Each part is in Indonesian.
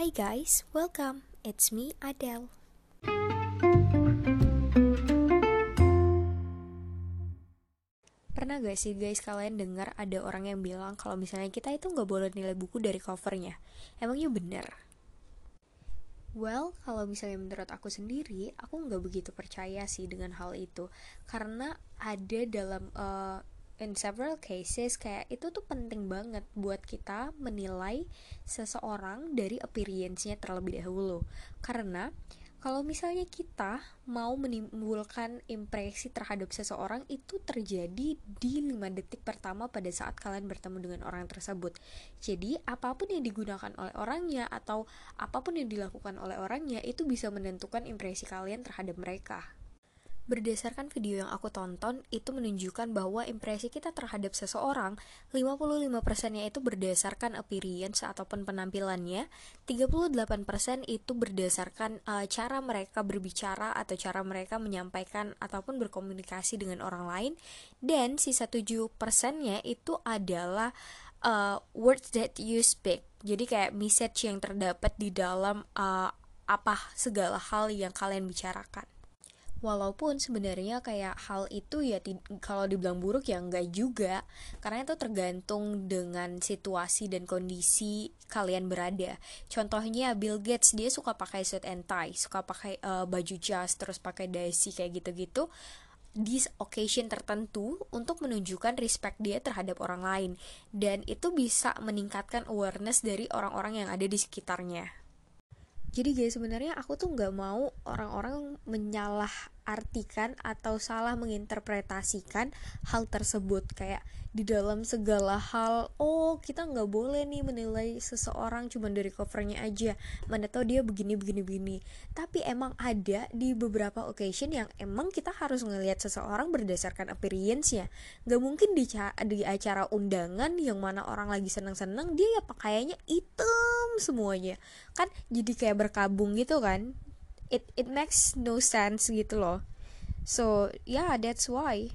Hi guys, welcome. It's me, Adele. Pernah gak sih guys kalian dengar ada orang yang bilang kalau misalnya kita itu nggak boleh nilai buku dari covernya? Emangnya bener? Well, kalau misalnya menurut aku sendiri, aku nggak begitu percaya sih dengan hal itu, karena ada dalam uh, in several cases kayak itu tuh penting banget buat kita menilai seseorang dari appearance-nya terlebih dahulu, karena kalau misalnya kita mau menimbulkan impresi terhadap seseorang itu terjadi di 5 detik pertama pada saat kalian bertemu dengan orang tersebut. Jadi, apa pun yang digunakan oleh orangnya atau apa pun yang dilakukan oleh orangnya itu bisa menentukan impresi kalian terhadap mereka. Berdasarkan video yang aku tonton, itu menunjukkan bahwa impresi kita terhadap seseorang 55%-nya itu berdasarkan appearance ataupun penampilannya, 38% itu berdasarkan uh, cara mereka berbicara atau cara mereka menyampaikan ataupun berkomunikasi dengan orang lain, dan sisa 7%-nya itu adalah uh, words that you speak. Jadi kayak message yang terdapat di dalam uh, apa segala hal yang kalian bicarakan walaupun sebenarnya kayak hal itu ya kalau dibilang buruk ya enggak juga. Karena itu tergantung dengan situasi dan kondisi kalian berada. Contohnya Bill Gates dia suka pakai suit and tie suka pakai uh, baju jas terus pakai dasi kayak gitu-gitu. Di occasion tertentu untuk menunjukkan respect dia terhadap orang lain. Dan itu bisa meningkatkan awareness dari orang-orang yang ada di sekitarnya jadi guys sebenarnya aku tuh nggak mau orang-orang menyalah artikan atau salah menginterpretasikan hal tersebut. Kayak di dalam segala hal oh kita nggak boleh nih menilai seseorang cuma dari covernya aja. Mana tahu dia begini begini begini. Tapi emang ada di beberapa occasion yang emang kita harus ngelihat seseorang berdasarkan appearance-nya. Nggak mungkin di, di acara undangan yang mana orang lagi seneng-seneng dia ya pakaiannya hitam semuanya. Kan jadi kayak berkabung gitu kan it it makes no sense gitu loh. So yeah that's why.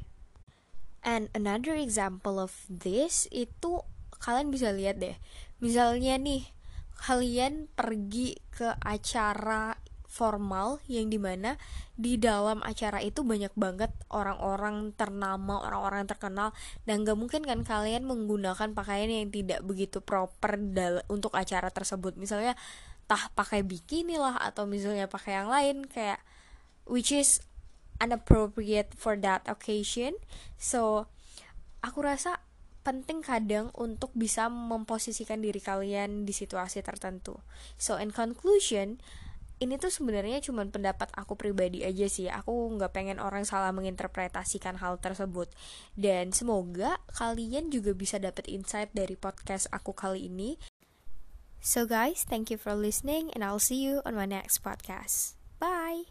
And another example of this itu kalian bisa lihat deh. Misalnya nih kalian pergi ke acara formal yang di mana di dalam acara itu banyak banget orang-orang ternama, orang-orang terkenal. Dan gak mungkin kan kalian menggunakan pakaian yang tidak begitu proper untuk acara tersebut. Misalnya tah pakai bikini lah atau misalnya pakai yang lain kayak which is inappropriate for that occasion. So aku rasa penting kadang untuk bisa memposisikan diri kalian di situasi tertentu. So in conclusion ini tuh sebenarnya cuma pendapat aku pribadi aja sih. Aku nggak pengen orang salah menginterpretasikan hal tersebut. Dan semoga kalian juga bisa dapat insight dari podcast aku kali ini So, guys, thank you for listening, and I'll see you on my next podcast. Bye.